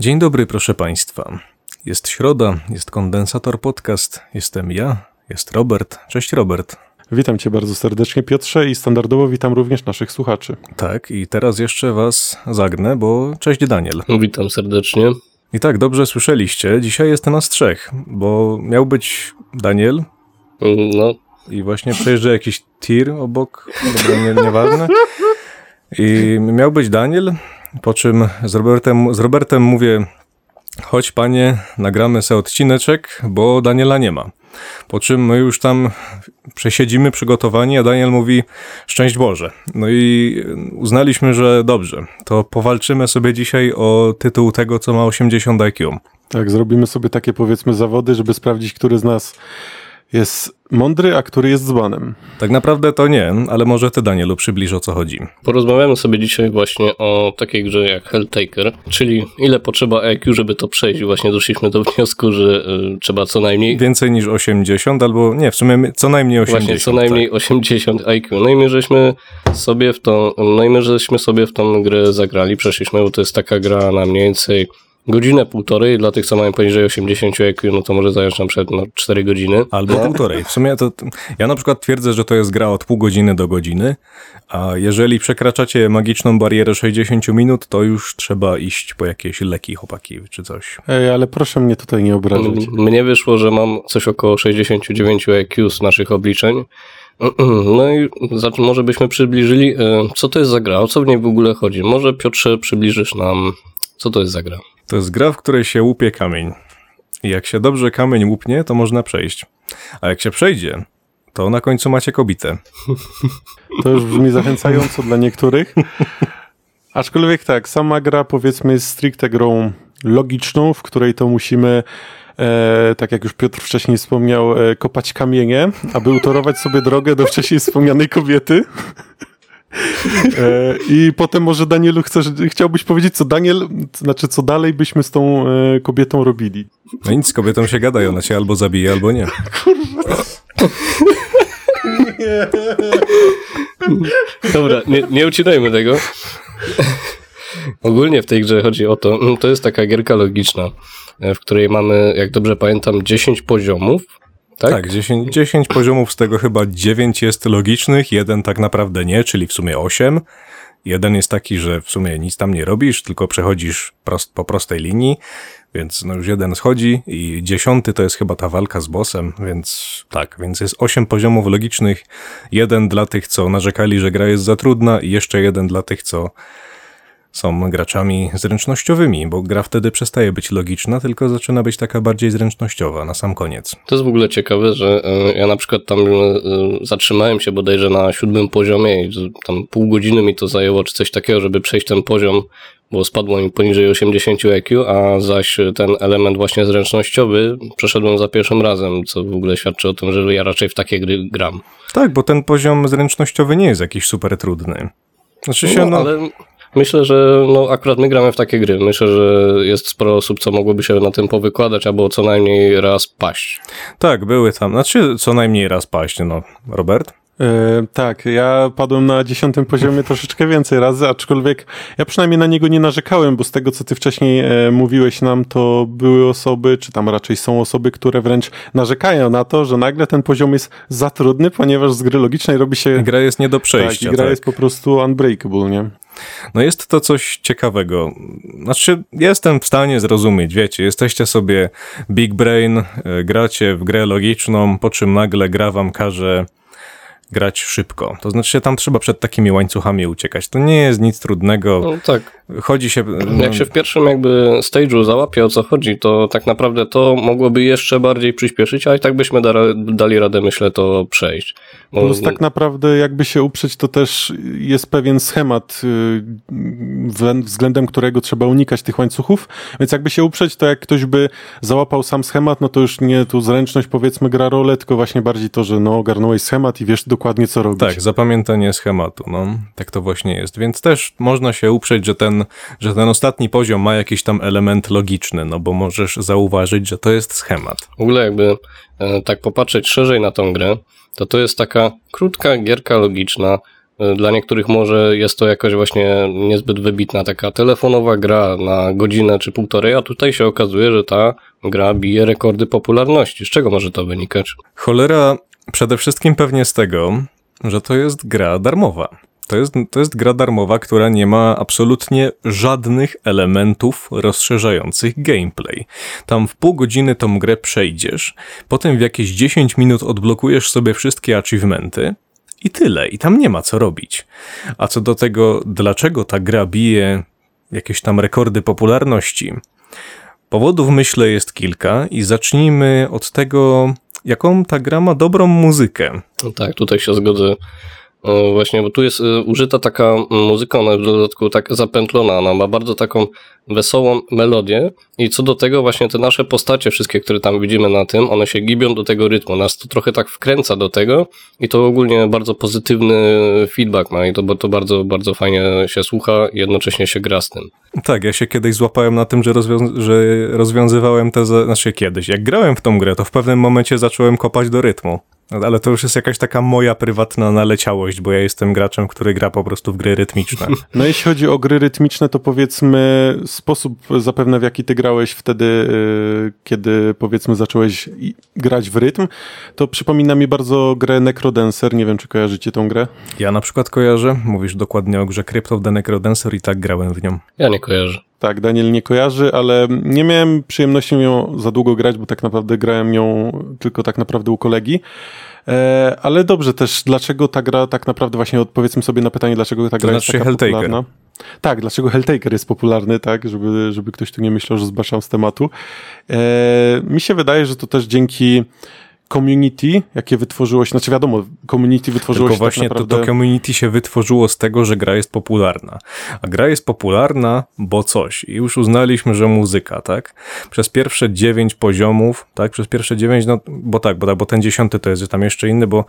Dzień dobry, proszę Państwa. Jest środa, jest kondensator podcast, jestem ja, jest Robert. Cześć, Robert. Witam Cię bardzo serdecznie, Piotrze, i standardowo witam również naszych słuchaczy. Tak, i teraz jeszcze Was zagnę, bo cześć, Daniel. Witam serdecznie. I tak, dobrze słyszeliście, dzisiaj jest nas trzech, bo miał być Daniel. No. I właśnie przejeżdża jakiś tir obok, dobra, nie, nieważne. I miał być Daniel, po czym z Robertem, z Robertem mówię, chodź panie, nagramy sobie odcineczek, bo Daniela nie ma. Po czym my już tam przesiedzimy przygotowani, a Daniel mówi szczęść Boże. No i uznaliśmy, że dobrze, to powalczymy sobie dzisiaj o tytuł tego, co ma 80 IQ. Tak, zrobimy sobie takie powiedzmy zawody, żeby sprawdzić, który z nas jest mądry, a który jest dzbanem. Tak naprawdę to nie, ale może ty, Danielu, przybliż o co chodzi. Porozmawiamy sobie dzisiaj właśnie o takiej grze jak Helltaker, czyli ile potrzeba EQ, żeby to przejść. Właśnie doszliśmy do wniosku, że y, trzeba co najmniej... Więcej niż 80, albo nie, w sumie co najmniej 80. Właśnie, co najmniej tak. 80 IQ. No i my żeśmy sobie w tą, no i my żeśmy sobie w tą grę zagrali, przeszliśmy, bo to jest taka gra na mniej więcej godzinę, półtorej, dla tych, co mają poniżej 80 IQ, no to może zająć nam przed no, 4 godziny. Albo no. półtorej. W sumie to, ja na przykład twierdzę, że to jest gra od pół godziny do godziny, a jeżeli przekraczacie magiczną barierę 60 minut, to już trzeba iść po jakieś leki, chłopaki, czy coś. Ej, ale proszę mnie tutaj nie obrażać. Mnie wyszło, że mam coś około 69 IQ z naszych obliczeń. No i może byśmy przybliżyli, e, co to jest za gra, o co w niej w ogóle chodzi. Może Piotrze przybliżysz nam, co to jest za gra. To jest gra, w której się łupie kamień. I jak się dobrze kamień łupnie, to można przejść. A jak się przejdzie, to na końcu macie kobitę. To już brzmi zachęcająco dla niektórych. Aczkolwiek tak, sama gra powiedzmy jest stricte grą logiczną, w której to musimy E, tak jak już Piotr wcześniej wspomniał, e, kopać kamienie, aby utorować sobie drogę do wcześniej wspomnianej kobiety. E, I potem może Danielu chcesz, chciałbyś powiedzieć, co Daniel, znaczy co dalej byśmy z tą e, kobietą robili. No nic, z kobietą się gadają, ona się albo zabije, albo nie. Kurwa. Nie. Dobra, nie, nie ucinajmy tego. Ogólnie w tej grze chodzi o to, mm, to jest taka gierka logiczna, e, w której mamy, jak dobrze pamiętam, 10 poziomów tak? Tak, 10, 10 poziomów, z tego chyba 9 jest logicznych, jeden tak naprawdę nie, czyli w sumie 8. Jeden jest taki, że w sumie nic tam nie robisz, tylko przechodzisz prost, po prostej linii, więc no już jeden schodzi i dziesiąty to jest chyba ta walka z bossem, więc tak, więc jest 8 poziomów logicznych, jeden dla tych, co narzekali, że gra jest za trudna i jeszcze jeden dla tych, co są graczami zręcznościowymi, bo gra wtedy przestaje być logiczna, tylko zaczyna być taka bardziej zręcznościowa na sam koniec. To jest w ogóle ciekawe, że e, ja na przykład tam e, zatrzymałem się bodajże na siódmym poziomie i tam pół godziny mi to zajęło, czy coś takiego, żeby przejść ten poziom, bo spadło mi poniżej 80 EQ, a zaś ten element właśnie zręcznościowy przeszedłem za pierwszym razem, co w ogóle świadczy o tym, że ja raczej w takie gry gram. Tak, bo ten poziom zręcznościowy nie jest jakiś super trudny. Znaczy się, no, no... ale Myślę, że no, akurat my gramy w takie gry. Myślę, że jest sporo osób, co mogłoby się na tym powykładać, albo co najmniej raz paść. Tak, były tam. Znaczy, co najmniej raz paść, no. Robert? E, tak, ja padłem na dziesiątym poziomie troszeczkę więcej razy, aczkolwiek ja przynajmniej na niego nie narzekałem, bo z tego, co ty wcześniej e, mówiłeś nam, to były osoby, czy tam raczej są osoby, które wręcz narzekają na to, że nagle ten poziom jest za trudny, ponieważ z gry logicznej robi się... Gra jest nie do przejścia. Tak, gra tak. jest po prostu unbreakable, nie? No jest to coś ciekawego. Znaczy, jestem w stanie zrozumieć, wiecie, jesteście sobie big brain, e, gracie w grę logiczną, po czym nagle gra wam każe grać szybko. To znaczy, tam trzeba przed takimi łańcuchami uciekać. To nie jest nic trudnego. No tak. Chodzi się. No... Jak się w pierwszym jakby stage'u załapie o co chodzi, to tak naprawdę to mogłoby jeszcze bardziej przyspieszyć, a i tak byśmy da, dali radę, myślę, to przejść. Bo... Plus tak naprawdę jakby się uprzeć, to też jest pewien schemat, y, względem którego trzeba unikać tych łańcuchów, więc jakby się uprzeć, to jak ktoś by załapał sam schemat, no to już nie tu zręczność powiedzmy gra rolę, tylko właśnie bardziej to, że no ogarnąłeś schemat i wiesz dokładnie co robić. Tak, zapamiętanie schematu, no. Tak to właśnie jest. Więc też można się uprzeć, że ten, że ten ostatni poziom ma jakiś tam element logiczny, no bo możesz zauważyć, że to jest schemat. W ogóle jakby e, tak popatrzeć szerzej na tą grę, to to jest taka krótka gierka logiczna, y, dla niektórych może jest to jakoś właśnie niezbyt wybitna taka telefonowa gra na godzinę czy półtorej, a tutaj się okazuje, że ta gra bije rekordy popularności. Z czego może to wynikać? Cholera przede wszystkim pewnie z tego, że to jest gra darmowa. To jest, to jest gra darmowa, która nie ma absolutnie żadnych elementów rozszerzających gameplay. Tam w pół godziny tą grę przejdziesz, potem w jakieś 10 minut odblokujesz sobie wszystkie achievementy i tyle. I tam nie ma co robić. A co do tego, dlaczego ta gra bije jakieś tam rekordy popularności, powodów myślę jest kilka i zacznijmy od tego, jaką ta gra ma dobrą muzykę. No tak, tutaj się zgodzę. Właśnie, bo tu jest e, użyta taka muzyka, ona w dodatku tak zapętlona, ona ma bardzo taką wesołą melodię i co do tego właśnie te nasze postacie, wszystkie, które tam widzimy na tym, one się gibią do tego rytmu, nas to trochę tak wkręca do tego i to ogólnie bardzo pozytywny feedback ma i to, to bardzo, bardzo fajnie się słucha i jednocześnie się gra z tym. Tak, ja się kiedyś złapałem na tym, że, rozwią- że rozwiązywałem te, znaczy kiedyś, jak grałem w tą grę, to w pewnym momencie zacząłem kopać do rytmu. Ale to już jest jakaś taka moja prywatna naleciałość, bo ja jestem graczem, który gra po prostu w gry rytmiczne. No jeśli chodzi o gry rytmiczne, to powiedzmy sposób zapewne w jaki ty grałeś wtedy, y, kiedy powiedzmy zacząłeś grać w rytm, to przypomina mi bardzo grę Necrodancer, nie wiem czy kojarzycie tą grę. Ja na przykład kojarzę, mówisz dokładnie o grze Crypt of the Necrodancer i tak grałem w nią. Ja nie kojarzę. Tak, Daniel nie kojarzy, ale nie miałem przyjemności ją za długo grać, bo tak naprawdę grałem ją tylko tak naprawdę u kolegi. E, ale dobrze też, dlaczego ta gra tak naprawdę, właśnie odpowiedzmy sobie na pytanie, dlaczego ta gra znaczy jest taka Helltaker. popularna. Tak, dlaczego Helltaker jest popularny, tak, żeby, żeby ktoś tu nie myślał, że zbaszam z tematu. E, mi się wydaje, że to też dzięki community, jakie wytworzyło się, znaczy wiadomo, community wytworzyło Tylko się właśnie tak naprawdę... to, to community się wytworzyło z tego, że gra jest popularna. A gra jest popularna, bo coś. I już uznaliśmy, że muzyka, tak? Przez pierwsze dziewięć poziomów, tak? Przez pierwsze dziewięć, no bo tak, bo, tak, bo ten dziesiąty to jest tam jeszcze inny, bo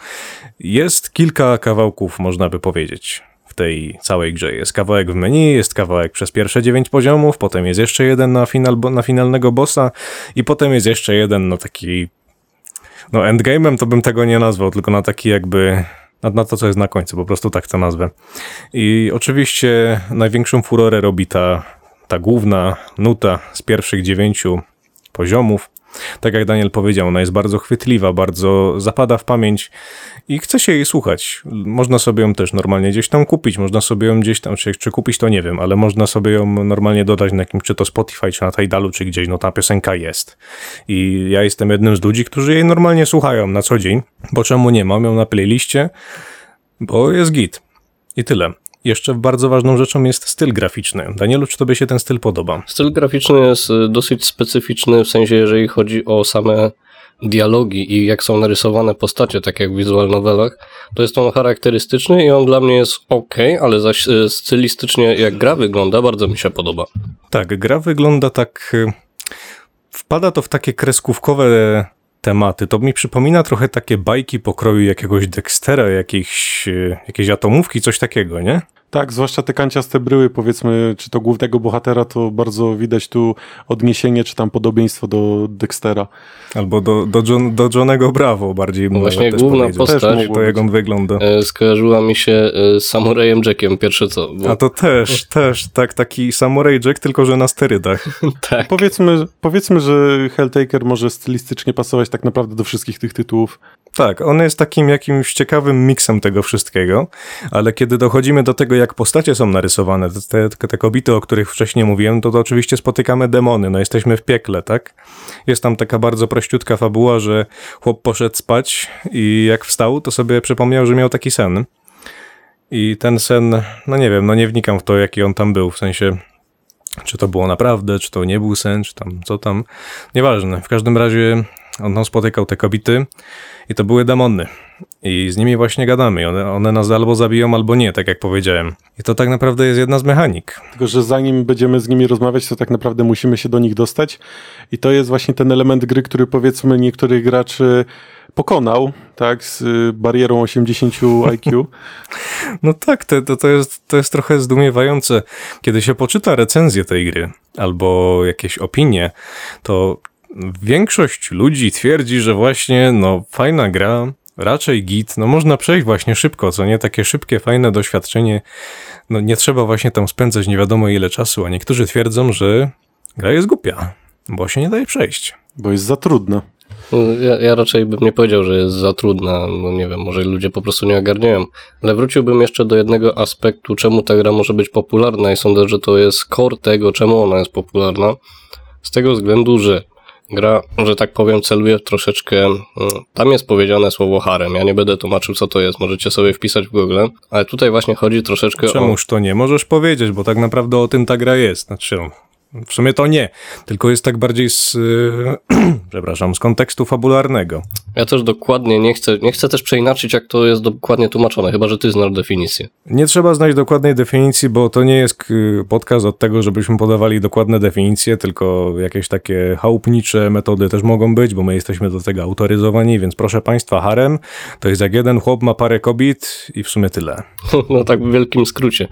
jest kilka kawałków, można by powiedzieć. W tej całej grze jest kawałek w menu, jest kawałek przez pierwsze dziewięć poziomów, potem jest jeszcze jeden na, final, na finalnego bossa i potem jest jeszcze jeden na taki no endgame'em to bym tego nie nazwał, tylko na taki jakby na, na to, co jest na końcu, po prostu tak to nazwę. I oczywiście największą furorę robi ta, ta główna nuta z pierwszych dziewięciu poziomów. Tak jak Daniel powiedział, ona jest bardzo chwytliwa, bardzo zapada w pamięć i chce się jej słuchać. Można sobie ją też normalnie gdzieś tam kupić, można sobie ją gdzieś tam, czy, czy kupić to nie wiem, ale można sobie ją normalnie dodać na jakimś, czy to Spotify, czy na Tidalu, czy gdzieś, no ta piosenka jest. I ja jestem jednym z ludzi, którzy jej normalnie słuchają na co dzień, bo czemu nie? Mam ją na playliście, bo jest git. I tyle. Jeszcze bardzo ważną rzeczą jest styl graficzny. Danielu, czy tobie się ten styl podoba? Styl graficzny jest y, dosyć specyficzny, w sensie jeżeli chodzi o same dialogi i jak są narysowane postacie, tak jak w visual novelach, to jest on charakterystyczny i on dla mnie jest ok, ale zaś y, stylistycznie jak gra wygląda, bardzo mi się podoba. Tak, gra wygląda tak. y, Wpada to w takie kreskówkowe tematy. To mi przypomina trochę takie bajki pokroju jakiegoś Dextera, jakiejś, y, jakiejś atomówki, coś takiego, nie? Tak, zwłaszcza te kanciaste bryły, powiedzmy, czy to głównego bohatera, to bardzo widać tu odniesienie, czy tam podobieństwo do Dextera. Albo do, do, John, do Johnego Bravo bardziej. bym Właśnie nawet główna powiedział. postać- Też to jak on wygląda. E, Skojarzyła mi się e, z Samurajem Jackiem, pierwsze co. Bo, A to też, też, tak, taki Samurai Jack, tylko że na sterydach. tak. Powiedzmy, powiedzmy, że Helltaker może stylistycznie pasować tak naprawdę do wszystkich tych tytułów. Tak, on jest takim jakimś ciekawym miksem tego wszystkiego, ale kiedy dochodzimy do tego, jak postacie są narysowane, te, te, te o których wcześniej mówiłem, to, to oczywiście spotykamy demony, no jesteśmy w piekle, tak? Jest tam taka bardzo prościutka fabuła, że chłop poszedł spać i jak wstał, to sobie przypomniał, że miał taki sen. I ten sen, no nie wiem, no nie wnikam w to, jaki on tam był, w sensie czy to było naprawdę, czy to nie był sen, czy tam co tam. Nieważne. W każdym razie on spotykał te kobiety i to były demony. I z nimi właśnie gadamy. I one, one nas albo zabiją, albo nie, tak jak powiedziałem. I to tak naprawdę jest jedna z mechanik. Tylko, że zanim będziemy z nimi rozmawiać, to tak naprawdę musimy się do nich dostać. I to jest właśnie ten element gry, który powiedzmy niektórych graczy pokonał, tak, z y, barierą 80 IQ. No tak, to, to, to, jest, to jest trochę zdumiewające. Kiedy się poczyta recenzję tej gry albo jakieś opinie, to większość ludzi twierdzi, że właśnie, no, fajna gra, raczej git, no można przejść właśnie szybko, co nie? Takie szybkie, fajne doświadczenie, no nie trzeba właśnie tam spędzać nie wiadomo ile czasu, a niektórzy twierdzą, że gra jest głupia, bo się nie daje przejść. Bo jest za trudno. No, Ja, ja raczej bym nie powiedział, że jest za trudna, no nie wiem, może ludzie po prostu nie ogarniają, ale wróciłbym jeszcze do jednego aspektu, czemu ta gra może być popularna i sądzę, że to jest core tego, czemu ona jest popularna, z tego względu, że gra, że tak powiem, celuje troszeczkę, mm, tam jest powiedziane słowo harem, ja nie będę tłumaczył co to jest, możecie sobie wpisać w Google, ale tutaj właśnie chodzi troszeczkę o... Czemuż to nie? Możesz powiedzieć, bo tak naprawdę o tym ta gra jest. Znaczy, no, w sumie to nie, tylko jest tak bardziej z, przepraszam, z kontekstu fabularnego. Ja też dokładnie nie chcę, nie chcę też przeinaczyć, jak to jest dokładnie tłumaczone, chyba że ty znasz definicję. Nie trzeba znać dokładnej definicji, bo to nie jest podcast od tego, żebyśmy podawali dokładne definicje, tylko jakieś takie chałupnicze metody też mogą być, bo my jesteśmy do tego autoryzowani, więc proszę Państwa, harem to jest jak jeden chłop ma parę kobiet i w sumie tyle. No tak w wielkim skrócie.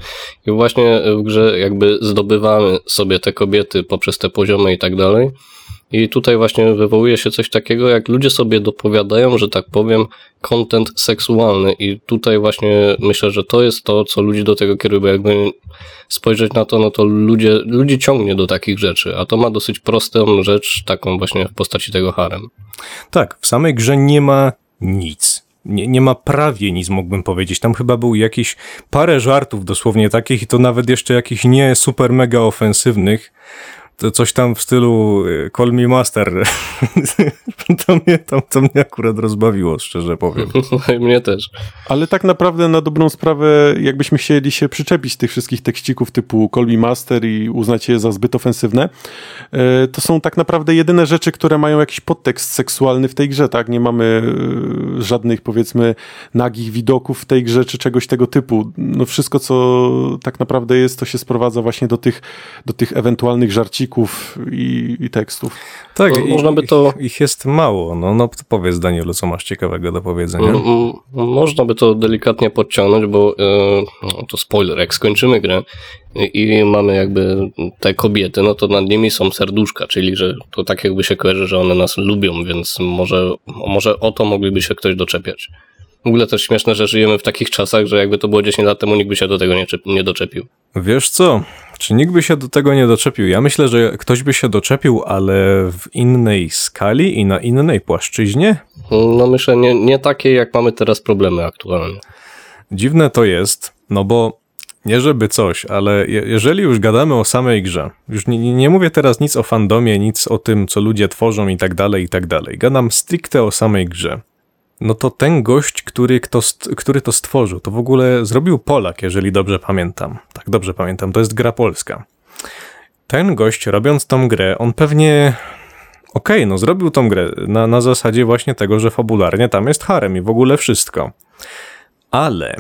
I właśnie w grze jakby zdobywamy sobie te kobiety poprzez te poziomy i tak dalej. I tutaj właśnie wywołuje się coś takiego, jak ludzie sobie dopowiadają, że tak powiem, content seksualny. I tutaj właśnie myślę, że to jest to, co ludzi do tego kieruje, bo jakby spojrzeć na to, no to ludzie, ludzi ciągnie do takich rzeczy, a to ma dosyć prostą rzecz, taką właśnie w postaci tego harem. Tak, w samej grze nie ma nic. Nie, nie ma prawie nic, mógłbym powiedzieć. Tam chyba był jakiś parę żartów dosłownie takich i to nawet jeszcze jakichś nie super mega ofensywnych. To coś tam w stylu y, Call Me Master. to, mnie, to, to mnie akurat rozbawiło, szczerze powiem. No i mnie też. Ale tak naprawdę na dobrą sprawę, jakbyśmy chcieli się przyczepić tych wszystkich tekścików typu Call Me Master i uznać je za zbyt ofensywne, e, to są tak naprawdę jedyne rzeczy, które mają jakiś podtekst seksualny w tej grze, tak? Nie mamy e, żadnych, powiedzmy, nagich widoków w tej grze, czy czegoś tego typu. No wszystko, co tak naprawdę jest, to się sprowadza właśnie do tych, do tych ewentualnych żarcików i, i tekstów. Tak, No, i- można by to- Ich, ich jest mało. No, no to powiedz, Danielu, co masz ciekawego do powiedzenia. M- m- Można by to delikatnie podciągnąć, bo e, no, to spoiler, jak skończymy grę i, mamy jakby te kobiety, no to nad nimi są serduszka, czyli że to tak jakby się kojarzy, że one nas lubią, więc może, może o to mogliby się ktoś doczepiać. W ogóle też śmieszne, że żyjemy w takich czasach, że jakby to było 10 lat temu, nikt by się do tego nie, nie doczepił. Wiesz co? Czy nikt by się do tego nie doczepił? Ja myślę, że ktoś by się doczepił, ale w innej skali i na innej płaszczyźnie. No myślę, nie, nie takie, jak mamy teraz problemy aktualnie. Dziwne to jest, no bo nie żeby coś, ale je, jeżeli już gadamy o samej grze, już nie, nie- nie mówię teraz nic o fandomie, nic o tym, co ludzie tworzą i tak dalej, i tak dalej. Gadam stricte o samej grze. No to ten gość, który, kto, który to stworzył, to w ogóle zrobił Polak, jeżeli dobrze pamiętam. Tak, dobrze pamiętam, to jest gra polska. Ten gość, robiąc tą grę, on pewnie okej, no zrobił tą grę na, na zasadzie właśnie tego, że fabularnie tam jest harem i w ogóle wszystko. Ale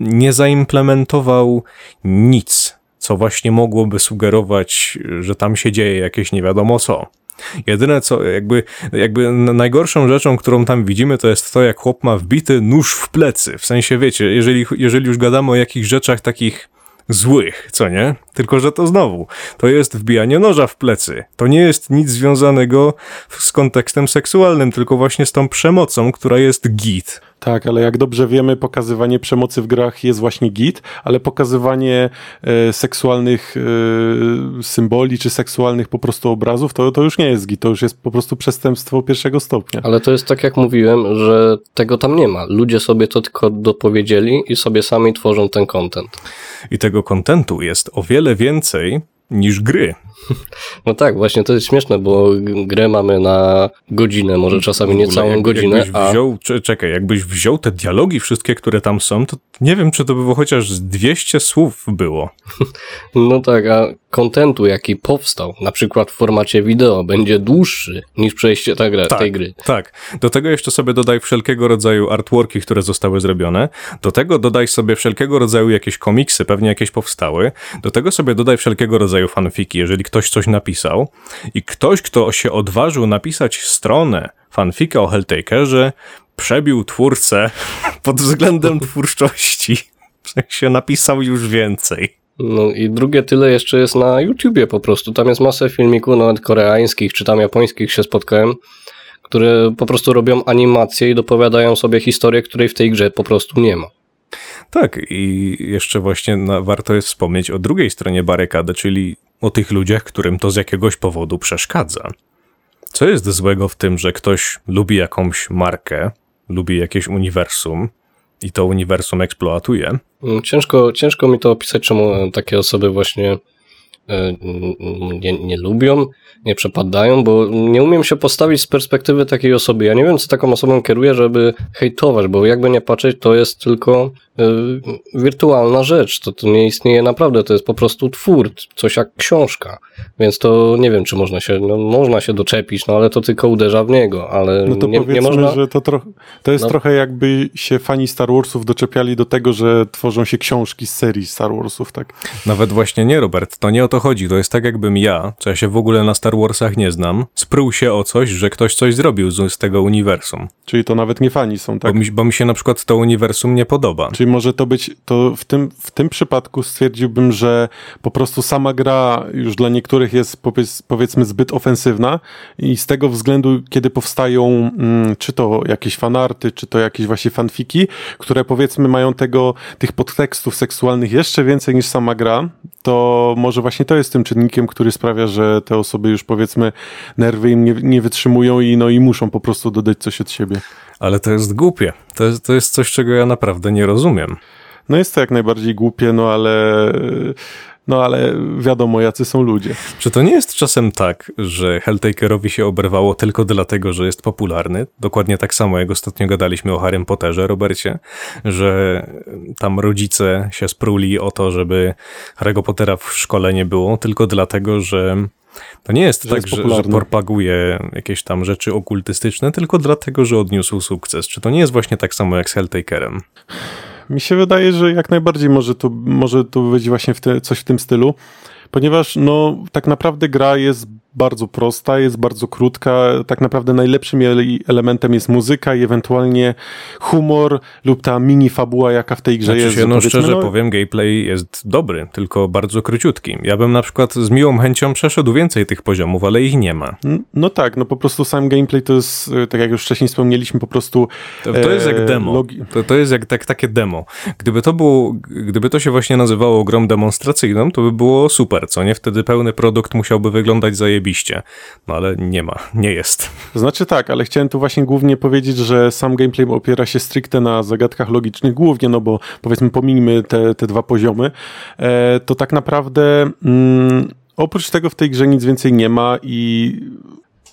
nie zaimplementował nic, co właśnie mogłoby sugerować, że tam się dzieje jakieś nie wiadomo co. Jedyne co, jakby, jakby najgorszą rzeczą, którą tam widzimy, to jest to, jak chłop ma wbity nóż w plecy. W sensie, wiecie, jeżeli, jeżeli już gadamy o jakichś rzeczach takich złych, co nie? Tylko, że to znowu, to jest wbijanie noża w plecy. To nie jest nic związanego z kontekstem seksualnym, tylko właśnie z tą przemocą, która jest git. Tak, ale jak dobrze wiemy, pokazywanie przemocy w grach jest właśnie git, ale pokazywanie e, seksualnych e, symboli czy seksualnych po prostu obrazów to, to już nie jest git, to już jest po prostu przestępstwo pierwszego stopnia. Ale to jest tak, jak mówiłem, że tego tam nie ma. Ludzie sobie to tylko dopowiedzieli i sobie sami tworzą ten content. I tego kontentu jest o wiele więcej niż gry. No tak, właśnie to jest śmieszne, bo grę mamy na godzinę, może czasami nie całą jakby- godzinę, Jakbyś a wziął, czekaj, jakbyś wziął te dialogi wszystkie, które tam są, to nie wiem, czy to by było chociaż z 200 słów było. no tak, a kontentu, jaki powstał, na przykład w formacie wideo, będzie dłuższy niż przejście ta gra, tej gry. Tak. Do tego jeszcze sobie dodaj wszelkiego rodzaju artworki, które zostały zrobione. Do tego dodaj sobie wszelkiego rodzaju jakieś komiksy, pewnie jakieś powstały. Do tego sobie dodaj wszelkiego rodzaju fanfiki, jeżeli ktoś coś napisał. I ktoś, kto się odważył napisać stronę fanfika o Helltakerze, przebił twórcę pod względem twórczości. W sensie napisał już więcej. No i drugie tyle jeszcze jest na YouTubie po prostu. Tam jest masę filmików, nawet koreańskich czy tam japońskich się spotkałem, które po prostu robią animacje i dopowiadają sobie historię, której w tej grze po prostu nie ma. Tak, i jeszcze właśnie na, warto jest wspomnieć o drugiej stronie barykady, czyli o tych ludziach, którym to z jakiegoś powodu przeszkadza. Co jest złego w tym, że ktoś lubi jakąś markę, lubi jakieś uniwersum i to uniwersum eksploatuje? Mm, Ciężko, ciężko mi to opisać, czemu takie osoby właśnie e, nie, nie lubią, nie przepadają, bo nie umiem się postawić z perspektywy takiej osoby. Ja nie wiem, co taką osobą kieruje, żeby hejtować, bo jakby nie patrzeć, to jest tylko e, wirtualna rzecz. To, to nie istnieje naprawdę, to jest po prostu twór, coś jak książka. Więc to nie wiem, czy można się, no, można się doczepić, no ale to tylko uderza w niego, ale No to nie, powiedzmy, nie można... że to, trochę, to jest No. trochę jakby się fani Star Warsów doczepiali do tego, że tworzą się książki z serii Star Warsów, tak? Nawet właśnie nie, Robert, to nie o to chodzi. To jest tak, jakbym ja, co ja się w ogóle na Star Warsach nie znam, spruł się o coś, że ktoś coś zrobił z, z tego uniwersum. Czyli to nawet nie fani są, tak? Bo, mi, bo mi się na przykład to uniwersum nie podoba. Czyli może to być, to w tym, w tym przypadku stwierdziłbym, że po prostu sama gra już dla niektórych jest powiedz, powiedzmy zbyt ofensywna i z tego względu, kiedy powstają mm, czy to jakieś fanarty, czy to jakieś właśnie fanfiki, które powiedzmy mają tego, tych podtekstów seksualnych jeszcze więcej niż sama gra, to może właśnie to jest tym czynnikiem, który sprawia, że te osoby już powiedzmy nerwy im nie, nie wytrzymują i no i muszą po prostu dodać coś od siebie. Ale to jest głupie. To jest, to jest coś, czego ja naprawdę nie rozumiem. No jest to jak najbardziej głupie, no ale, no ale wiadomo, jacy są ludzie. Czy to nie jest czasem tak, że Helltakerowi się oberwało tylko dlatego, że jest popularny? Dokładnie tak samo, jak ostatnio gadaliśmy o Harrym Potterze, Robercie, że tam rodzice się spruli o to, żeby Harry'ego Pottera w szkole nie było, tylko dlatego, że to nie jest Że tak, jest że, że propaguje jakieś tam rzeczy okultystyczne, tylko dlatego, że odniósł sukces. Czy to nie jest właśnie tak samo jak z Helltakerem? Mi się wydaje, że jak najbardziej może to, może to być właśnie w te, coś w tym stylu, ponieważ no tak naprawdę gra jest bardzo prosta, jest bardzo krótka, tak naprawdę najlepszym ele- elementem jest muzyka i ewentualnie humor lub ta mini fabuła, jaka w tej grze Znaczy jest. się, że no szczerze no, powiem, gameplay jest dobry, tylko bardzo króciutki. Ja bym na przykład z miłą chęcią przeszedł więcej tych poziomów, ale ich nie ma. N- No tak, no po prostu sam gameplay to jest, e, tak jak już wcześniej wspomnieliśmy, po prostu... To, to jest e, jak demo. logi- To, to jest jak tak, takie demo. Gdyby to było, gdyby to się właśnie nazywało grą demonstracyjną, to by było super, co nie? Wtedy pełny produkt musiałby wyglądać zajebiście. No ale nie ma, nie jest. Znaczy tak, ale chciałem tu właśnie głównie powiedzieć, że sam gameplay opiera się stricte na zagadkach logicznych, głównie, no bo powiedzmy pominijmy te, te dwa poziomy, e, to tak naprawdę mm, oprócz tego w tej grze nic więcej nie ma i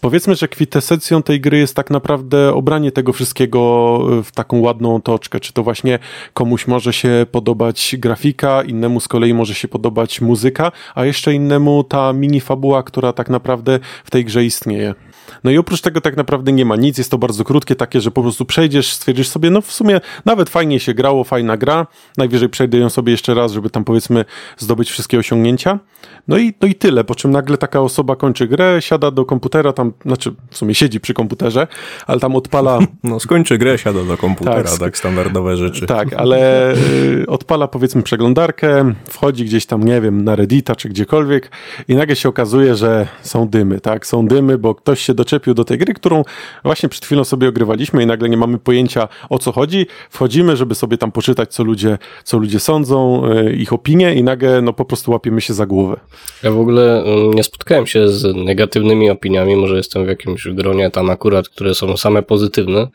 Powiedzmy, że kwintesencją tej gry jest tak naprawdę obranie tego wszystkiego e, w taką ładną otoczkę. Czy to właśnie komuś może się podobać grafika, innemu z kolei może się podobać muzyka, a jeszcze innemu ta mini fabuła, która tak naprawdę w tej grze istnieje. No i oprócz tego tak naprawdę nie ma nic, jest to bardzo krótkie, takie, że po prostu przejdziesz, stwierdzisz sobie, no w sumie nawet fajnie się grało, fajna gra, najwyżej przejdę ją sobie jeszcze raz, żeby tam powiedzmy zdobyć wszystkie osiągnięcia. No i, no i tyle, po czym nagle taka osoba kończy grę, siada do komputera, tam, znaczy w sumie siedzi przy komputerze, ale tam odpala No skończy grę, siada do komputera, Tak, tak, standardowe rzeczy. Tak, ale y, odpala powiedzmy przeglądarkę, wchodzi gdzieś tam, nie wiem, na Reddita czy gdziekolwiek i nagle się okazuje, że są dymy, tak? Są dymy, bo ktoś się doczepił do tej gry, którą właśnie przed chwilą sobie ogrywaliśmy i nagle nie mamy pojęcia o co chodzi. Wchodzimy, żeby sobie tam poczytać, co ludzie, co ludzie sądzą, y, ich opinie i nagle no po prostu łapiemy się za głowę. Ja w ogóle mm, nie spotkałem się z negatywnymi opiniami, może jestem w jakimś gronie tam akurat, które są same pozytywne,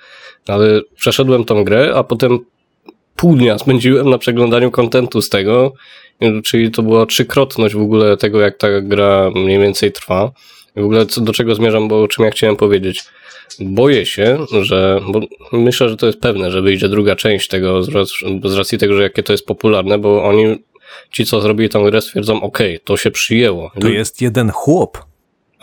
ale przeszedłem tą grę, a potem pół dnia spędziłem na przeglądaniu kontentu z tego, czyli to była trzykrotność w ogóle tego, jak ta gra mniej więcej trwa. W ogóle do czego zmierzam, bo o czym ja chciałem powiedzieć. Boję się, że, bo myślę, że to jest pewne, że wyjdzie druga część tego z, rac- z racji tego, że jakie to jest popularne, bo oni ci, co zrobili tę grę, stwierdzą, okej, to się przyjęło. To jest jeden chłop.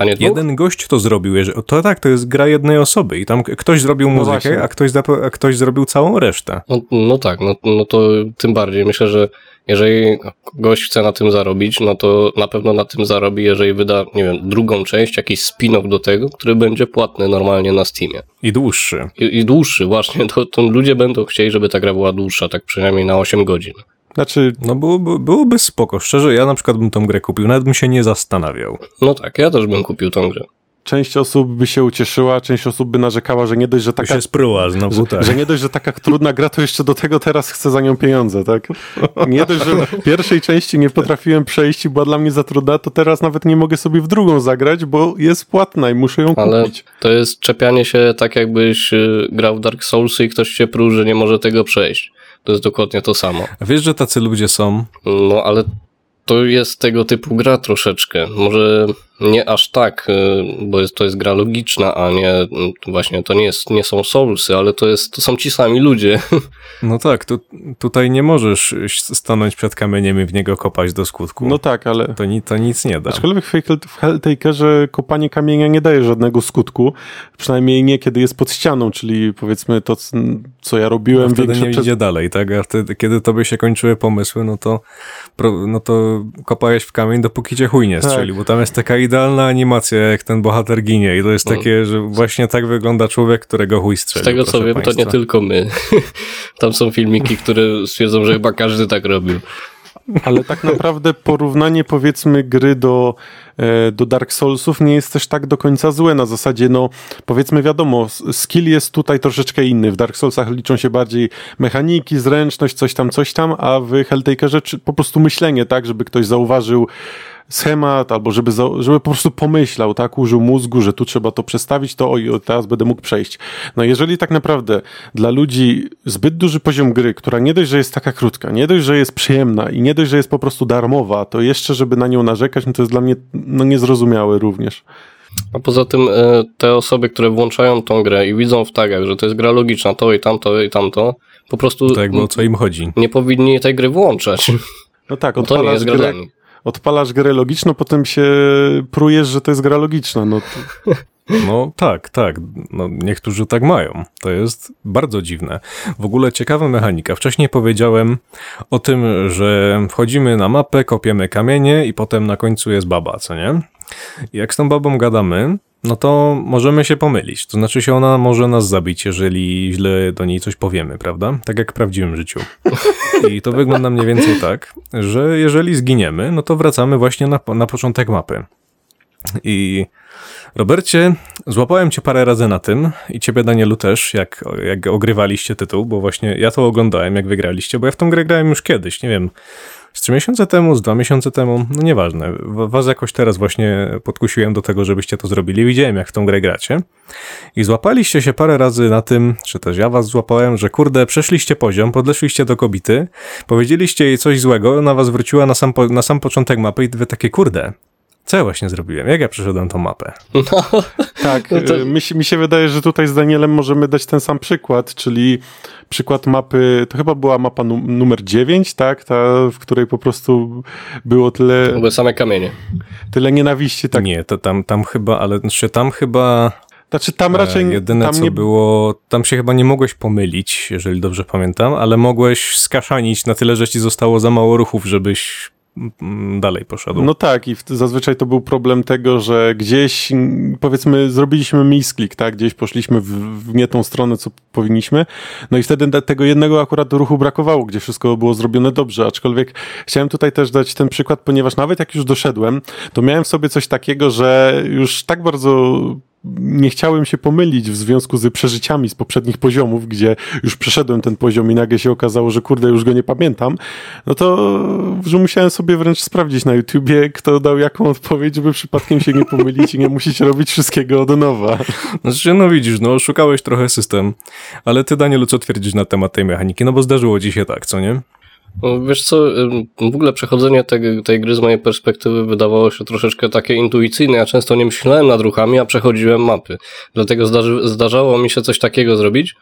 A nie dwóch? Jeden gość to zrobił. To tak, to jest gra jednej osoby i tam ktoś zrobił muzykę, właśnie. a ktoś, a ktoś zrobił całą resztę. No, no tak, no, no to tym bardziej. Myślę, że jeżeli gość chce na tym zarobić, no to na pewno na tym zarobi, jeżeli wyda, nie wiem, drugą część, jakiś spin-off do tego, który będzie płatny normalnie na Steamie. I dłuższy. I, i dłuższy, właśnie, to, to ludzie będą chcieli, żeby ta gra była dłuższa, tak przynajmniej na 8 godzin. Znaczy, No byłoby, byłoby spoko. Szczerze, ja na przykład bym tą grę kupił, nawet bym się nie zastanawiał. No tak, ja też bym kupił tą grę. część osób by się ucieszyła, część osób by narzekała, że nie dość, że To taka się spruła znowu, że, tak. że nie dość, że taka trudna gra, to jeszcze do tego teraz chcę za nią pieniądze, tak? Nie dość, że w pierwszej części nie potrafiłem przejść i była dla mnie za trudna, to teraz nawet nie mogę sobie w drugą zagrać, bo jest płatna i muszę ją Ale kupić. to jest czepianie się tak, jakbyś y, grał w Dark Soulsy i ktoś się pruł, że nie może tego przejść. To jest dokładnie to samo. A wiesz, że tacy ludzie są? No ale to jest tego typu gra troszeczkę. Może nie aż tak, y, bo jest, to jest gra logiczna, a nie y, właśnie to nie, jest, nie są Soulsy, ale to, jest, to są ci sami ludzie. No tak, tu, tutaj nie możesz stanąć przed kamieniem i w niego kopać do skutku. No tak, ale... to, ni, to nic nie da. Aczkolwiek w Hell- w Helltakerze kopanie kamienia nie daje żadnego skutku, przynajmniej nie kiedy jest pod ścianą, czyli powiedzmy to, co ja robiłem No wtedy nie przez... idzie dalej, tak? A wtedy, kiedy tobie się kończyły pomysły, no to, no to kopałeś w kamień, dopóki cię chuj nie Tak. strzelił, bo tam jest taka idealna animacja, jak ten bohater ginie i to jest No. takie, że właśnie tak wygląda człowiek, którego chuj Z strzelił. tego co wiem, to państwa. nie tylko my. Tam są filmiki, które stwierdzą, że chyba każdy tak robił. Ale tak naprawdę porównanie powiedzmy gry do, e, do Dark Soulsów nie jest też tak do końca złe. Na zasadzie, no powiedzmy wiadomo, skill jest tutaj troszeczkę inny. W Dark Soulsach liczą się bardziej mechaniki, zręczność, coś tam, coś tam, a w Helltakerze po prostu myślenie, tak, żeby ktoś zauważył schemat, albo żeby, za, żeby po prostu pomyślał, tak, użył mózgu, że tu trzeba to przestawić, to oj, teraz będę mógł przejść. No jeżeli tak naprawdę dla ludzi zbyt duży poziom gry, która nie dość, że jest taka krótka, nie dość, że jest przyjemna i nie dość, że jest po prostu darmowa, to jeszcze, żeby na nią narzekać, no to jest dla mnie no, niezrozumiałe również. A poza tym e, te osoby, które włączają tą grę i widzą w tagach, że to jest gra logiczna, to i tamto i tamto, po prostu To jakby o co im chodzi. nie powinni tej gry włączać. No tak, Bo to nie odpalasz grę. Odpalasz grę logiczną, potem się prujesz, że to jest gra logiczna. No to, No tak, tak. No, niektórzy tak mają. To jest bardzo dziwne. W ogóle ciekawa mechanika. Wcześniej powiedziałem o tym, że wchodzimy na mapę, kopiemy kamienie i potem na końcu jest baba, co nie? I jak z tą babą gadamy, no to możemy się pomylić. To znaczy się ona może nas zabić, jeżeli źle do niej coś powiemy, prawda? Tak jak w prawdziwym życiu. I to wygląda mniej więcej tak, że jeżeli zginiemy, no to wracamy właśnie na, na początek mapy. I Robercie, złapałem cię parę razy na tym i ciebie Danielu też, jak, jak ogrywaliście tytuł, bo właśnie ja to oglądałem, jak wygraliście, bo ja w tą grę grałem już kiedyś, nie wiem, z trzy miesiące temu, z dwa miesiące temu, no nieważne. Was jakoś teraz właśnie podkusiłem do tego, żebyście to zrobili. Widziałem, jak w tą grę gracie. I złapaliście się parę razy na tym, czy też ja was złapałem, że kurde, przeszliście poziom, podeszliście do kobity, powiedzieliście jej coś złego, ona was wróciła na sam, po, na sam początek mapy i wy takie, kurde, co ja właśnie zrobiłem? Jak ja przeszedłem tą mapę? Tak, No to- y, mi, się, mi się wydaje, że tutaj z Danielem możemy dać ten sam przykład, czyli przykład mapy, to chyba była mapa nu numer 9, tak, ta, w której po prostu było tyle, To były same kamienie. tyle nienawiści, tak, Nie, to tam, tam chyba, ale znaczy tam chyba znaczy tam raczej, e, jedyne tam co nie, było, tam się chyba nie mogłeś pomylić, jeżeli dobrze pamiętam, ale mogłeś skaszanić na tyle, że ci zostało za mało ruchów, żebyś dalej poszedł. No tak, i zazwyczaj to był problem tego, że gdzieś, mm, powiedzmy, zrobiliśmy misklik, tak, gdzieś poszliśmy w, w nie tą stronę, co powinniśmy, no i wtedy tego jednego akurat ruchu brakowało, gdzie wszystko było zrobione dobrze, aczkolwiek chciałem tutaj też dać ten przykład, ponieważ nawet jak już doszedłem, to miałem w sobie coś takiego, że już tak bardzo nie chciałem się pomylić w związku z przeżyciami z poprzednich poziomów, gdzie już przeszedłem ten poziom i nagle się okazało, że kurde, już go nie pamiętam, no to że musiałem sobie wręcz sprawdzić na YouTubie, kto dał jaką odpowiedź, żeby przypadkiem się nie pomylić i nie musieć robić wszystkiego od nowa. Znaczy, no widzisz, no oszukałeś trochę system, ale ty Danielu, co twierdzisz na temat tej mechaniki? No bo zdarzyło ci się tak, co nie? Wiesz co, w ogóle przechodzenie tej, tej gry z mojej perspektywy wydawało się troszeczkę takie intuicyjne. Ja często nie myślałem nad ruchami, a przechodziłem mapy. Dlatego zdarzy, zdarzało mi się coś takiego zrobić,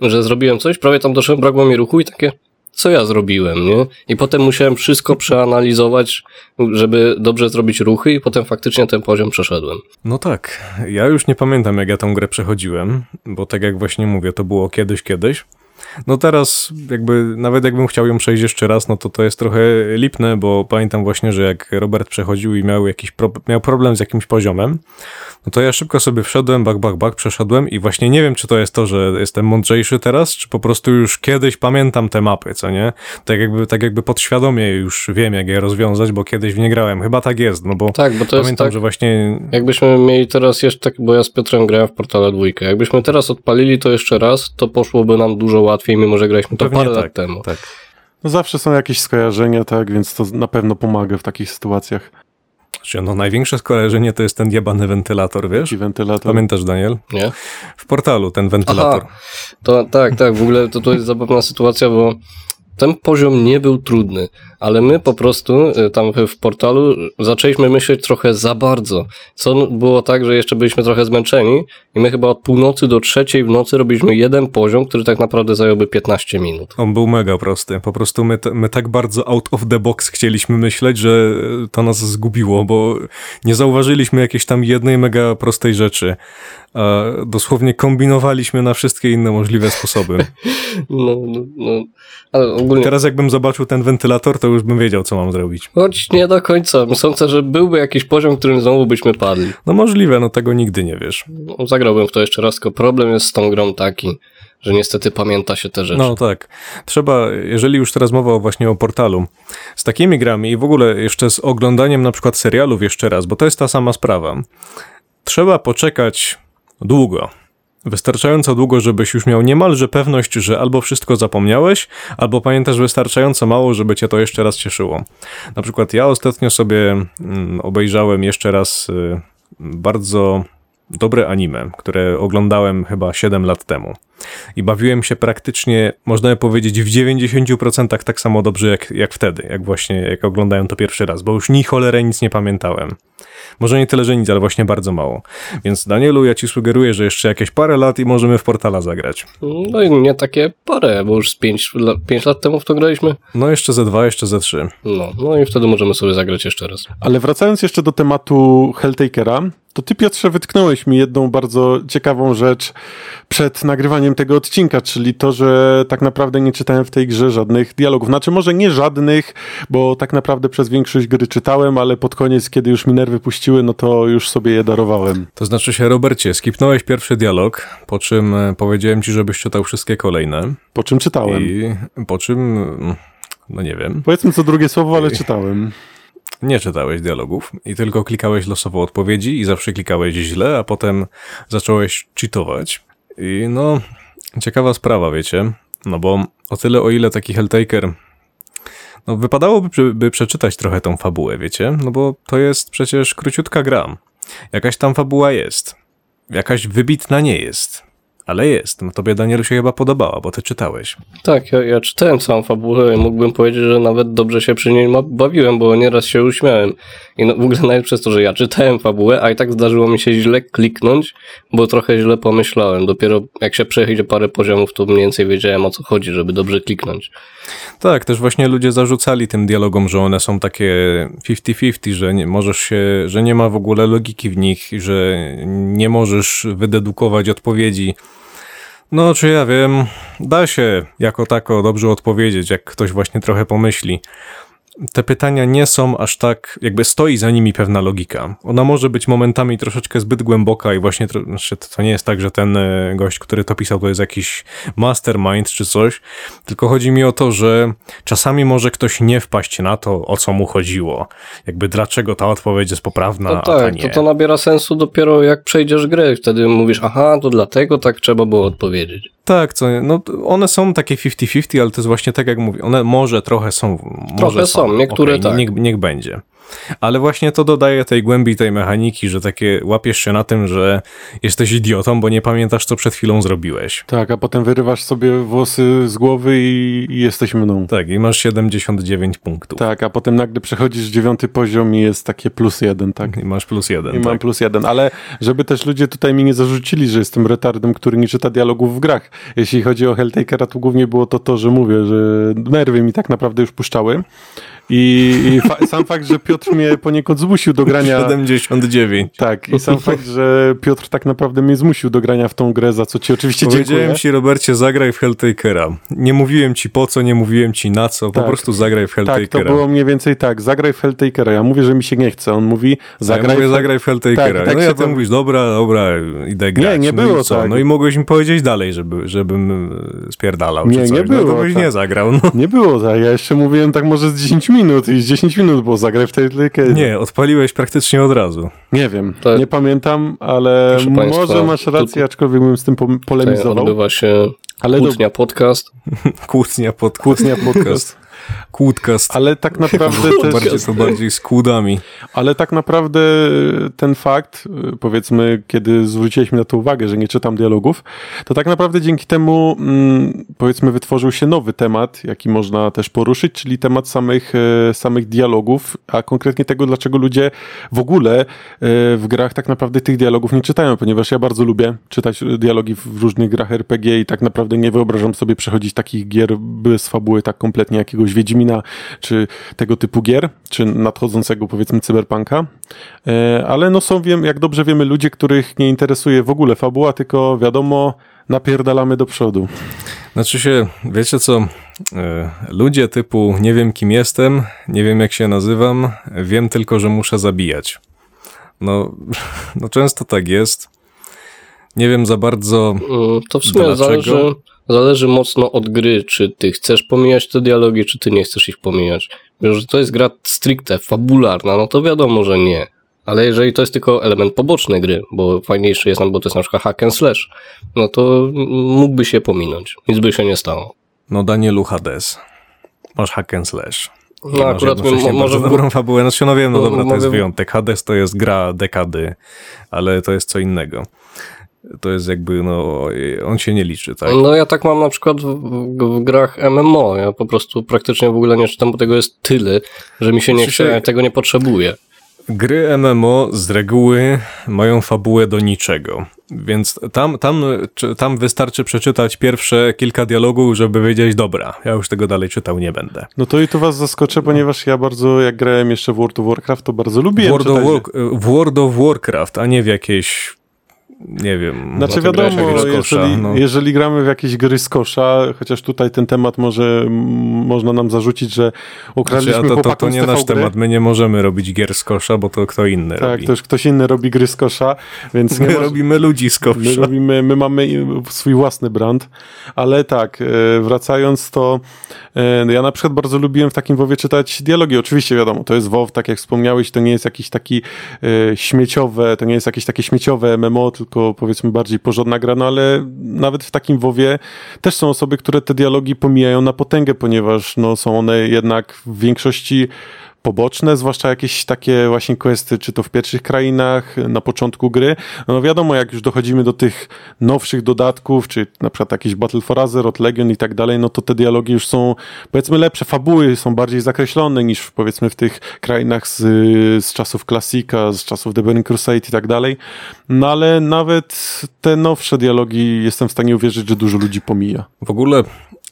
że zrobiłem coś, prawie tam doszedłem, brakło mi ruchu i takie, co ja zrobiłem, nie? I potem musiałem wszystko przeanalizować, żeby dobrze zrobić ruchy i potem faktycznie ten poziom przeszedłem. No tak, ja już nie pamiętam jak ja tą grę przechodziłem, bo tak jak właśnie mówię, to było kiedyś, kiedyś. No teraz jakby, nawet jakbym chciał ją przejść jeszcze raz, no to to jest trochę lipne, bo pamiętam właśnie, że jak Robert przechodził i miał jakiś pro, miał problem z jakimś poziomem, no to ja szybko sobie wszedłem, bak, bak, bak, przeszedłem i właśnie nie wiem, czy to jest to, że jestem mądrzejszy teraz, czy po prostu już kiedyś pamiętam te mapy, co nie? Tak jakby, tak jakby podświadomie już wiem, jak je rozwiązać, bo kiedyś w nie grałem. Chyba tak jest, no bo Tak, bo to jest pamiętam, tak, że właśnie jakbyśmy mieli teraz jeszcze, tak, bo ja z Piotrem grałem w Portale dwójkę, jakbyśmy teraz odpalili to jeszcze raz, to poszłoby nam dużo łatwiej, mimo że graliśmy to Pewnie parę tak, lat temu. tak. No zawsze są jakieś skojarzenia, tak, więc to na pewno pomaga w takich sytuacjach. Znaczy, no największe skojarzenie to jest ten diabany wentylator, wiesz? Taki wentylator. Pamiętasz, Daniel? Nie? W portalu ten wentylator. To, tak, tak, w ogóle to, to jest zabawna sytuacja, bo ten poziom nie był trudny, ale my po prostu y, tam w- portalu zaczęliśmy myśleć trochę za bardzo. Co było tak, że jeszcze byliśmy trochę zmęczeni i my chyba od północy do trzeciej w nocy robiliśmy jeden poziom, który tak naprawdę zająłby 15 minut. On był mega prosty. Po prostu my, my tak bardzo out of the box chcieliśmy myśleć, że to nas zgubiło, bo nie zauważyliśmy jakiejś tam jednej mega prostej rzeczy. Dosłownie kombinowaliśmy na wszystkie inne możliwe sposoby. No, no, no. Ogólnie, Teraz jakbym zobaczył ten wentylator, to już bym wiedział, co mam zrobić. choć nie do końca. Sądzę, że byłby jakiś poziom, którym znowu byśmy padli. No możliwe, no tego nigdy nie wiesz. No, zagrałbym w to jeszcze raz, tylko problem jest z tą grą taki, że niestety pamięta się te rzeczy. No tak. Trzeba, jeżeli już teraz mowa właśnie o portalu, z takimi grami i w ogóle jeszcze z oglądaniem na przykład serialów jeszcze raz, bo to jest ta sama sprawa. Trzeba poczekać długo. Wystarczająco długo, żebyś już miał niemalże pewność, że albo wszystko zapomniałeś, albo pamiętasz wystarczająco mało, żeby cię to jeszcze raz cieszyło. Na przykład ja ostatnio sobie mm, obejrzałem jeszcze raz y, bardzo dobre anime, które oglądałem chyba 7 lat temu. I bawiłem się praktycznie, można powiedzieć, w 90% tak samo dobrze jak, jak wtedy, jak właśnie jak oglądałem to pierwszy raz, bo już ni cholerę nic nie pamiętałem. Może nie tyle, że nic, ale właśnie bardzo mało. Więc Danielu, ja ci sugeruję, że jeszcze jakieś parę lat i możemy w portala zagrać. No i nie takie parę, bo już z 5 lat, pięć lat temu w to graliśmy. No jeszcze ze dwa, jeszcze ze trzy. No, no i wtedy możemy sobie zagrać jeszcze raz. Ale wracając jeszcze do tematu Helltakera, to ty Piotrze wytknąłeś mi jedną bardzo ciekawą rzecz przed nagrywaniem tego odcinka, czyli to, że tak naprawdę nie czytałem w tej grze żadnych dialogów. Znaczy może nie żadnych, bo tak naprawdę przez większość gry czytałem, ale pod koniec, kiedy już mi nerwy puściły, no to już sobie je darowałem. To znaczy się, Robercie, skipnąłeś pierwszy dialog, po czym e, powiedziałem ci, żebyś czytał wszystkie kolejne Po czym czytałem. i po czym, mm, no nie wiem, Powiedzmy co drugie słowo, ale czytałem. nie czytałeś dialogów i tylko klikałeś losowo odpowiedzi i zawsze klikałeś źle, a potem zacząłeś cheatować. I no, ciekawa sprawa, wiecie, no bo o tyle o ile taki Helltaker, no wypadałoby by, przeczytać trochę tą fabułę, wiecie, no bo to jest przecież króciutka gra. Jakaś tam fabuła jest, jakaś wybitna nie jest. Ale jest. No tobie, Danielu, się chyba podobała, bo ty czytałeś. Tak, ja, ja czytałem całą fabułę i mógłbym powiedzieć, że nawet dobrze się przy niej bawiłem, bo nieraz się uśmiałem. I no, w ogóle najlepsze jest to, że ja czytałem fabułę, a i tak zdarzyło mi się źle kliknąć, bo trochę źle pomyślałem. Dopiero jak się przejdzie parę poziomów, to mniej więcej wiedziałem o co chodzi, żeby dobrze kliknąć. Tak, też właśnie ludzie zarzucali tym dialogom, że one są takie 50-50, że nie możesz się, że nie ma w ogóle logiki w nich, i że nie możesz wydedukować odpowiedzi. No, czy ja wiem, da się jako tako dobrze odpowiedzieć, jak ktoś właśnie trochę pomyśli. Te pytania nie są aż tak, jakby stoi za nimi pewna logika. Ona może być momentami troszeczkę zbyt głęboka i właśnie znaczy to to nie jest tak, że ten e, gość, który to pisał, to jest jakiś mastermind czy coś, tylko chodzi mi o to, że czasami może ktoś nie wpaść na to, o co mu chodziło. Jakby dlaczego ta odpowiedź jest poprawna, No a ta tak, nie. to to nabiera sensu dopiero jak przejdziesz grę. Wtedy mówisz, aha, to dlatego tak trzeba było odpowiedzieć. Tak, co, no one są takie 50-50, ale to jest właśnie tak jak mówię, one może trochę są, może Trochę są, niektóre Okej, tak. Niech, niech będzie. Ale właśnie to dodaje tej głębi tej mechaniki, że takie łapiesz się na tym, że jesteś idiotą, bo nie pamiętasz, co przed chwilą zrobiłeś. Tak, a potem wyrywasz sobie włosy z głowy i, i jesteś mną. Tak, i masz 79 punktów. Tak, a potem nagle przechodzisz dziewiąty poziom i jest takie plus jeden, tak? I masz plus jeden. I mam tak. plus jeden, ale żeby też ludzie tutaj mi nie zarzucili, że jestem retardem, który nie czyta dialogów w grach. Jeśli chodzi o Helltakera, to głównie było to to, że mówię, że nerwy mi tak naprawdę już puszczały. I, i sam fakt, że Piotr mnie poniekąd zmusił do grania... 79. Tak, i sam fakt, że Piotr tak naprawdę mnie zmusił do grania w tą grę, za co ci oczywiście Powiedziałem dziękuję. ci, Robercie, zagraj w Helltakera. Nie mówiłem ci po co, nie mówiłem ci na co, po Tak. prostu zagraj w Tak, to Helltakera. było mniej więcej tak, zagraj w Helltakera. Ja mówię, że mi się nie chce. On mówi, Zagraj, ja mówię, w... zagraj w Helltakera. Tak, tak no ja to- tam mówisz, dobra, dobra, idę grać. nie no było co? tak. No i mogłeś mi powiedzieć dalej, żeby, żebym e, spierdalał Nie, nie no było, to byś tak. nie zagrał. No. Nie było tak, ja jeszcze mówiłem tak może z 10 minut i z 10 minut było zagraj w Helltakera. Nie, odpaliłeś praktycznie od razu. Nie wiem, To- nie pamiętam, ale Proszę państwa, może masz rację, aczkolwiek bym z tym polemizował. odbywa się Ale do- kłótnia podcast. Kłótnia pod Kłótnia podcast. Kłódkast. Ale tak naprawdę też... bardziej, bardziej z kłódami. Ale tak naprawdę ten fakt, y, powiedzmy, kiedy zwróciliśmy na to uwagę, że nie czytam dialogów, to tak naprawdę dzięki temu, mm, powiedzmy, wytworzył się nowy temat, jaki można też poruszyć, czyli temat samych, e, samych dialogów, a konkretnie tego, dlaczego ludzie w ogóle e, w grach tak naprawdę tych dialogów nie czytają, ponieważ ja bardzo lubię czytać dialogi w różnych grach RPG i tak naprawdę nie wyobrażam sobie przechodzić takich gier bez fabuły tak kompletnie jakiegoś Wiedźmina, czy tego typu gier, czy nadchodzącego powiedzmy cyberpunka. E, Ale no są, wiem, jak dobrze wiemy, ludzie, których nie interesuje w ogóle fabuła, tylko wiadomo, napierdalamy do przodu. Znaczy się, wiecie co, e, ludzie typu nie wiem kim jestem, nie wiem jak się nazywam, wiem tylko, że muszę zabijać. No, no często tak jest. Nie wiem za bardzo, Mm, To w sumie Dlaczego? zależy, zależy mocno od gry, czy ty chcesz pomijać te dialogi, czy ty nie chcesz ich pomijać. Że to jest gra stricte fabularna, no to wiadomo, że nie. Ale jeżeli to jest tylko element poboczny gry, bo fajniejszy jest, no bo to jest na przykład hack and slash, no to mógłby się pominąć. Nic by się nie stało. no Danielu Hades, masz hack and slash. No Masz akurat jednocześnie m- może w dobrą fabułę. Znaczy, no wiem, no No, dobra, to jest wyjątek. Hades to jest gra dekady, ale to jest co innego. To jest jakby, no, on się nie liczy, tak? No ja tak mam na przykład w, w, w grach MMO. Ja po prostu praktycznie w ogóle nie czytam, bo tego jest tyle, że mi się nie Znaczy chce, ja tego nie potrzebuję. Gry MMO z reguły mają fabułę do niczego, więc tam, tam, tam wystarczy przeczytać pierwsze kilka dialogów, żeby wiedzieć, dobra, ja już tego dalej czytał nie będę. No to i tu was zaskoczę, ponieważ ja bardzo, jak grałem jeszcze w World of Warcraft, to bardzo lubiłem World, of czytać. War, w World of Warcraft, a nie w jakieś, nie wiem, Znaczy to wiadomo, kosza, jeżeli, no. jeżeli gramy w jakieś gry z kosza, chociaż tutaj ten temat może można nam zarzucić, że Znaczy, ukradliśmy a to, to, to nie nasz gry. temat, my nie możemy robić gier z kosza, bo to kto inny Tak, robi. to już ktoś inny robi gry z kosza, więc My może... robimy ludzi z My, kosza. robimy, my mamy swój własny brand, ale tak, e, wracając to, e, ja na przykład bardzo lubiłem w takim WoWie czytać dialogi. Oczywiście wiadomo, to jest WoW, tak jak wspomniałeś, to nie jest jakiś taki e, śmieciowe, to nie jest jakieś takie śmieciowe MMO, tylko powiedzmy bardziej porządna gra, no ale nawet w takim WoWie też są osoby, które te dialogi pomijają na potęgę, ponieważ no, są one jednak w większości poboczne, zwłaszcza jakieś takie właśnie questy, czy to w pierwszych krainach, na początku gry. No wiadomo, jak już dochodzimy do tych nowszych dodatków, czy na przykład jakieś Battle for Azeroth, Legion i tak dalej, no to te dialogi już są powiedzmy lepsze, fabuły są bardziej zakreślone niż powiedzmy w tych krainach z, z czasów klasika, z czasów The Burning Crusade i tak dalej. No ale nawet te nowsze dialogi jestem w stanie uwierzyć, że dużo ludzi pomija. W ogóle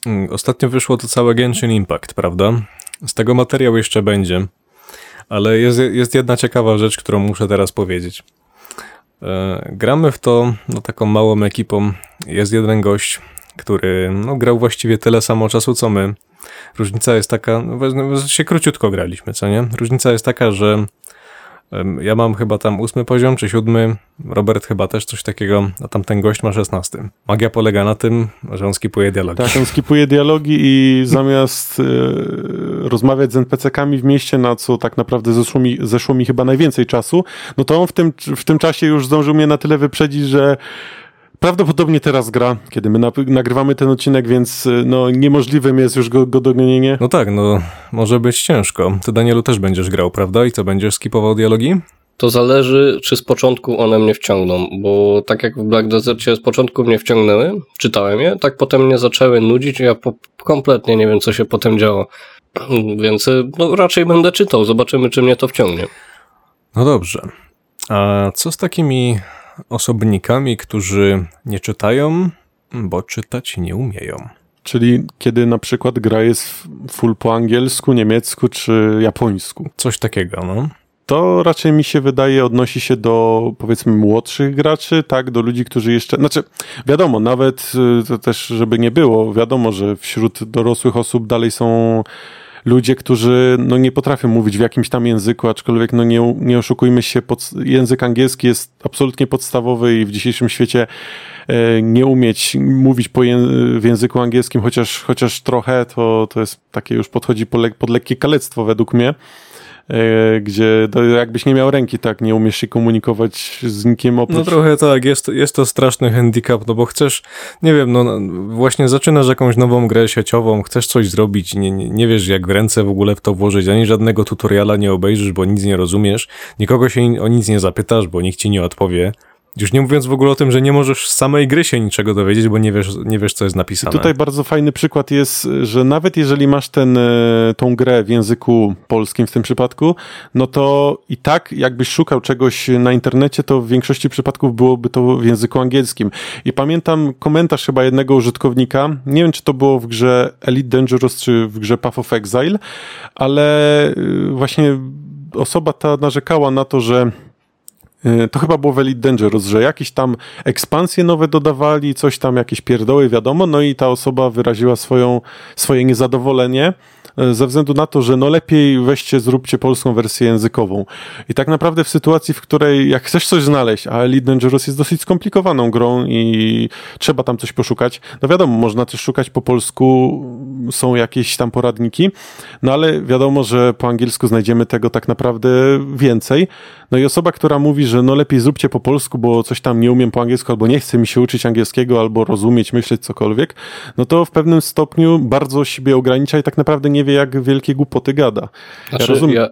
mm, ostatnio wyszło to całe Genshin Impact, prawda? Z tego materiał jeszcze będzie, ale jest, jest jedna ciekawa rzecz, którą muszę teraz powiedzieć. E, gramy w to no, taką małą ekipą. Jest jeden gość, który no, grał właściwie tyle samo czasu co my. Różnica jest taka, no, się króciutko graliśmy, co nie? Różnica jest taka, że ja mam chyba tam ósmy poziom, czy siódmy, Robert chyba też coś takiego, a tamten gość ma szesnasty. Magia polega na tym, że on skipuje dialogi. Tak, on skipuje dialogi i zamiast e, rozmawiać z NPC-kami w mieście, na co tak naprawdę zeszło mi, zeszło mi chyba najwięcej czasu, no to on w tym, w tym czasie już zdążył mnie na tyle wyprzedzić, że prawdopodobnie teraz gra, kiedy my na, nagrywamy ten odcinek, więc e, no niemożliwym jest już go, go dogonienie. No tak, no może być ciężko. Ty Danielu też będziesz grał, prawda? I co, będziesz skipował dialogi? To zależy, czy z początku one mnie wciągną, bo tak jak w Black Desercie z początku mnie wciągnęły, czytałem je, tak potem mnie zaczęły nudzić i ja po, kompletnie nie wiem, co się potem działo. Więc y, no, raczej będę czytał, zobaczymy, czy mnie to wciągnie. No dobrze. A co z takimi osobnikami, którzy nie czytają, bo czytać nie umieją? Czyli kiedy na przykład gra jest full po angielsku, niemiecku czy japońsku. Coś takiego, no. To raczej mi się wydaje odnosi się do powiedzmy młodszych graczy, tak, do ludzi, którzy jeszcze, znaczy wiadomo, nawet y, to też żeby nie było, wiadomo, że wśród dorosłych osób dalej są ludzie, którzy no, nie potrafią mówić w jakimś tam języku, aczkolwiek no, nie, nie oszukujmy się, pod, język angielski jest absolutnie podstawowy i w dzisiejszym świecie e, nie umieć mówić po w języku angielskim, chociaż, chociaż trochę, to, to jest takie już podchodzi pod, lek- pod lekkie kalectwo według mnie gdzie to jakbyś nie miał ręki, tak, nie umiesz się komunikować z nikim oprócz... No trochę tak, jest, jest to straszny handicap, no bo chcesz, nie wiem, no no, właśnie zaczynasz jakąś nową grę sieciową, chcesz coś zrobić, nie, nie, nie wiesz jak w ręce w ogóle w to włożyć, ani żadnego tutoriala nie obejrzysz, bo nic nie rozumiesz, nikogo się o nic nie zapytasz, bo nikt ci nie odpowie. Już nie mówiąc w ogóle o tym, że nie możesz z samej gry się niczego dowiedzieć, bo nie wiesz, nie wiesz co jest napisane. Tutaj bardzo fajny przykład jest, że nawet jeżeli masz ten, e, tą grę w języku polskim w tym przypadku, no to i tak jakbyś szukał czegoś na internecie, to w większości przypadków byłoby to w języku angielskim. I pamiętam komentarz chyba jednego użytkownika, nie wiem czy to było w grze Elite Dangerous czy w grze Path of Exile, ale y, właśnie osoba ta narzekała na to, że To chyba było w Elite Dangerous, że jakieś tam ekspansje nowe dodawali, coś tam, jakieś pierdoły, wiadomo, no i ta osoba wyraziła swoją, swoje niezadowolenie y, ze względu na to, że no lepiej weźcie, zróbcie polską wersję językową. I tak naprawdę w sytuacji, w której jak chcesz coś znaleźć, a Elite Dangerous jest dosyć skomplikowaną grą i trzeba tam coś poszukać, no wiadomo, można też szukać po polsku, są jakieś tam poradniki, no ale wiadomo, że po angielsku znajdziemy tego tak naprawdę więcej. No i osoba, która mówi, że no lepiej zróbcie po polsku, bo coś tam nie umiem po angielsku, albo nie chce mi się uczyć angielskiego, albo rozumieć, myśleć cokolwiek, no to w pewnym stopniu bardzo siebie ogranicza i tak naprawdę nie wie, jak wielkie głupoty gada. Znaczy, ja rozumiem. ja,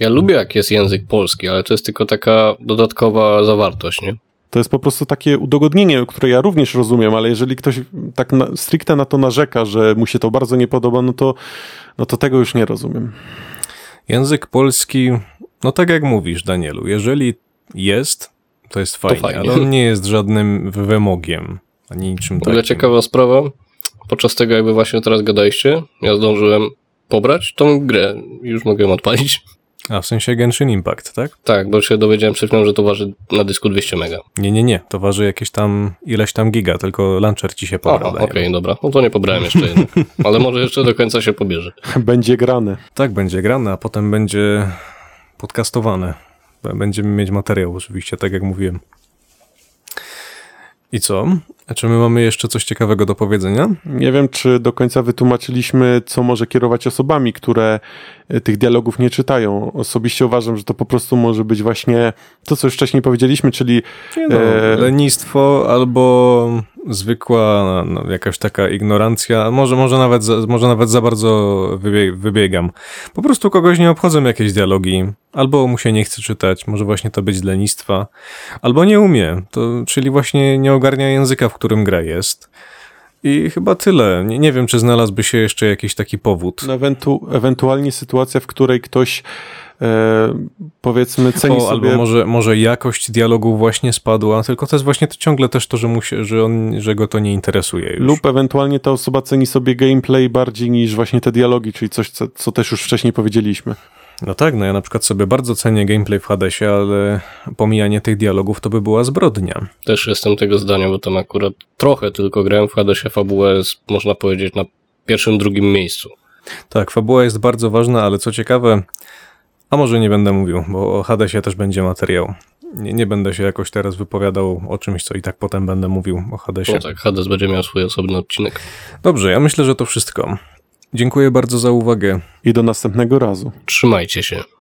ja lubię jak jest język polski, ale to jest tylko taka dodatkowa zawartość, nie? To jest po prostu takie udogodnienie, które ja również rozumiem, ale jeżeli ktoś tak na, stricte na to narzeka, że mu się to bardzo nie podoba, no to, no to tego już nie rozumiem. Język polski, no tak jak mówisz, Danielu, jeżeli jest, to jest fajnie, fajnie. ale on nie jest żadnym wymogiem, ani niczym takim. ciekawa sprawa, podczas tego jakby właśnie teraz gadaliście, ja zdążyłem pobrać tą grę już mogę ją odpalić. A w sensie Genshin Impact, tak? Tak, bo się dowiedziałem przed chwilą, że to waży na dysku 200 mega. Nie, nie, nie, to waży jakieś tam, ileś tam giga, tylko launcher ci się pobrał. okej, Danielu. dobra. No to nie pobrałem jeszcze jednak. Ale może jeszcze do końca się pobierze. Będzie grane. Tak, będzie grane, a potem będzie podcastowane. Będziemy mieć materiał oczywiście, tak jak mówiłem. I co? A Czy my mamy jeszcze coś ciekawego do powiedzenia? Nie wiem, czy do końca wytłumaczyliśmy, co może kierować osobami, które e, tych dialogów nie czytają. Osobiście uważam, że to po prostu może być właśnie to, co już wcześniej powiedzieliśmy, czyli no, E, lenistwo albo zwykła no, jakaś taka ignorancja, może, może, nawet, za, może nawet za bardzo wybie, wybiegam. Po prostu kogoś nie obchodzą jakieś dialogi, albo mu się nie chce czytać, może właśnie to być lenistwa, albo nie umie, to, czyli właśnie nie ogarnia języka, w którym gra jest. I chyba tyle. Nie, nie wiem, czy znalazłby się jeszcze jakiś taki powód. no, ewentu ewentualnie sytuacja, w której ktoś powiedzmy ceni O, sobie... albo może, może jakość dialogu właśnie spadła, tylko to jest właśnie to ciągle też to, że, mu się, że, on, że go to nie interesuje już. Lub ewentualnie ta osoba ceni sobie gameplay bardziej niż właśnie te dialogi, czyli coś, co, co też już wcześniej powiedzieliśmy. No tak, no ja na przykład sobie bardzo cenię gameplay w Hadesie, ale pomijanie tych dialogów to by była zbrodnia. Też jestem tego zdania, bo tam akurat trochę tylko grałem w Hadesie fabułę, jest, można powiedzieć, na pierwszym, drugim miejscu. Tak, fabuła jest bardzo ważna, ale co ciekawe, a może nie będę mówił, bo o Hadesie też będzie materiał. Nie, nie będę się jakoś teraz wypowiadał o czymś, co i tak potem będę mówił o Hadesie. No tak, Hades będzie miał swój osobny odcinek. Dobrze, ja myślę, że to wszystko. Dziękuję bardzo za uwagę. I do następnego razu. Trzymajcie się.